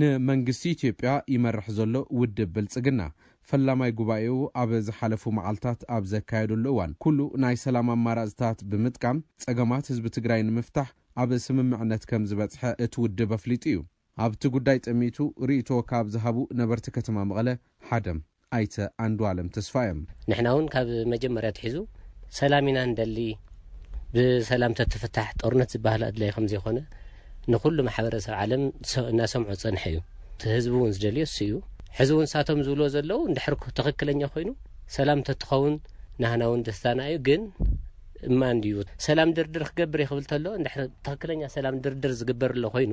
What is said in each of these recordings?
ንመንግስቲ ኢትዮጵያ ይመርሕ ዘሎ ውድብ ብልጽግና፣ ፈላማይ ጉባኤኡ ኣብ ዝሓለፉ መዓልታት ኣብ ዘካየደሉ እዋን፣ ኩሉ ናይ ሰላም ኣማራጽታት ብምጥቃም ጸገማት ህዝቢ ትግራይ ንምፍታሕ ኣብ ስምምዕነት ከምዝበጽሐ እቲ ውድብ ኣፍሊጡ እዩ። ኣብቲ ጉዳይ ጠሚቱ ርእይቶ ካብ ዝሃቡ ነበርቲ ከተማ መቐለ ሓደ፣ ኣይተ ኣንዱኣለም ተስፋዮም። ንሕና ውን ካብ መጀመርያ ኣትሒዙ ሰላም ኢና ንደሊ፣ ብሰላም ተትፍታሕ ጦርነት ዝበሃል ኣድላይ ከምዘይኮነ ንኹሉ ማሕበረሰብ ዓለም እናሰምዖ ዝፀንሐ እዩ። እቲ ህዝቢ ውን ዝደልዮ እሱ እዩ። ሕዚ ውን ንሳቶም ዝብልዎ ዘለው እንድሕር ትኽክለኛ ኮይኑ ሰላም ተትኸውን ናህና ውን ደስታና እዩ ግን እማ እንድዩ ሰላም ድርድር ክገብር እየ ክብል ተሎ እንድሕር ትኽክለኛ ሰላም ድርድር ዝግበር ኣሎ ኮይኑ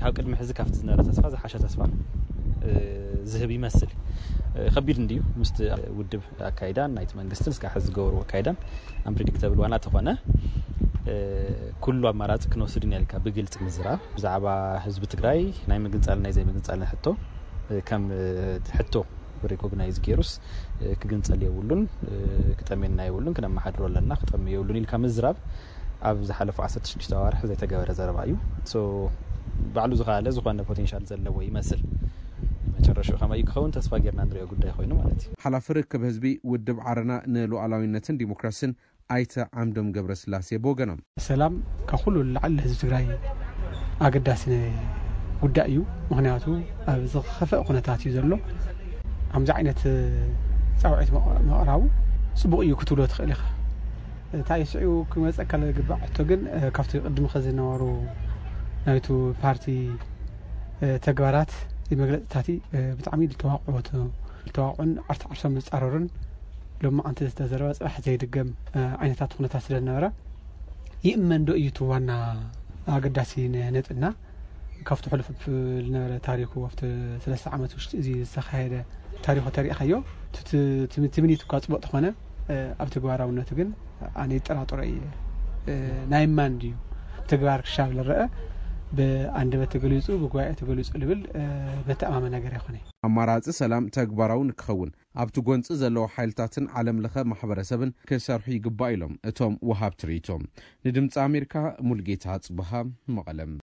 ካብ ቅድሚ ሕዚ ካብቲ ዝነበረ ተስፋ ዝሓሸ ተስፋ ዝህብ ይመስል ከቢድ እንድዩ ምስቲ ውድብ ኣካይዳን ናይቲ መንግስትን እስካ ሕዚ ዝገበሩ ኣካይዳን ኣምብሪግ ክተብል ዋላ ተኾነ ኩሉ ኣማራፂ ክንወስድ ኢና ኢልካ ብግልፂ ምዝራብ ብዛዕባ ህዝቢ ትግራይ ናይ ምግንፃል ናይ ዘይምግንፃልን ሕቶ ከም ሕቶ ሪኮግናይዝ ገይሩስ ክግንፀል የብሉን ክጠሜና የብሉን ክነመሓድሮ ኣለና ክጠሚ የብሉን ኢልካ ምዝራብ ኣብ ዝሓለፉ ዓሰርተ ሽዱሽተ ኣዋርሕ ዘይተገበረ ዘረባ እዩ ባዕሉ ዝኸኣለ ዝኾነ ፖቴንሻል ዘለዎ ይመስል መጨረሽኡ ከመይ ክኸውን ተስፋ ጌርና ንሪኦ ጉዳይ ኮይኑ ማለት እዩ። ሓላፊ ርክብ ህዝቢ ውድብ ዓረና ንሉኣላዊነትን ዲሞክራሲን ኣይተ ዓምዶም ገብረስላሴ ብወገኖም፣ ሰላም ካብ ኩሉ ንላዕሊ ንህዝቢ ትግራይ ኣገዳሲ ጉዳይ እዩ ምኽንያቱ ኣብ ዝኸፈእ ኩነታት እዩ ዘሎ ከምዚ ዓይነት ፃውዒት ምቕራቡ ፅቡቕ እዩ ክትብሎ ትኽእል ኢኻ እታይ ስዒቡ ክመፀካ ዝግባእ ሕቶ ግን ካብቲ ቅድሚ ከዚ ዝነበሩ ናይቱ ፓርቲ ተግባራት መግለፅታት ብጣዕሚ ዝተዋቅዑት ዝተዋቅዑን ዓርሲ ዓርሶም ዝፃረሩን ሎሚ ዓንቲ ዝተዘረበ ፅባሕ ዘይድገም ዓይነታት ኩነታት ስለዝነበረ ይእመን ዶ እዩ እቲ ዋና ኣገዳሲ ነጥብና ካብቲ ሕሉፍ ዝነበረ ታሪኩ ኣብቲ ሰለስተ ዓመት ውሽጢ እዚ ዝተኻየደ ታሪኩ ተሪእኻዮ ትምኒት እኳ ፅቡቅ ተኾነ ኣብ ተግባራውነቱ ግን ኣነ ይጠራጥሮ እየ ናይ ማን እንድዩ ተግባር ክሻብ ዝረአ ብኣንደበት ተገሊፁ ብጉባኤ ተገሊፁ ልብል መተኣማመን ነገር ኣይኮነ ኣማራፂ ሰላም ተግባራዊ ንክኸውን ኣብቲ ጎንፂ ዘለዉ ሓይልታትን ዓለም ለኸ ማሕበረሰብን ክሰርሑ ይግባእ ኢሎም እቶም ወሃብቲ ርኢቶ። ንድምፂ ኣሜሪካ ሙልጌታ ኣፅበሃ መቐለም።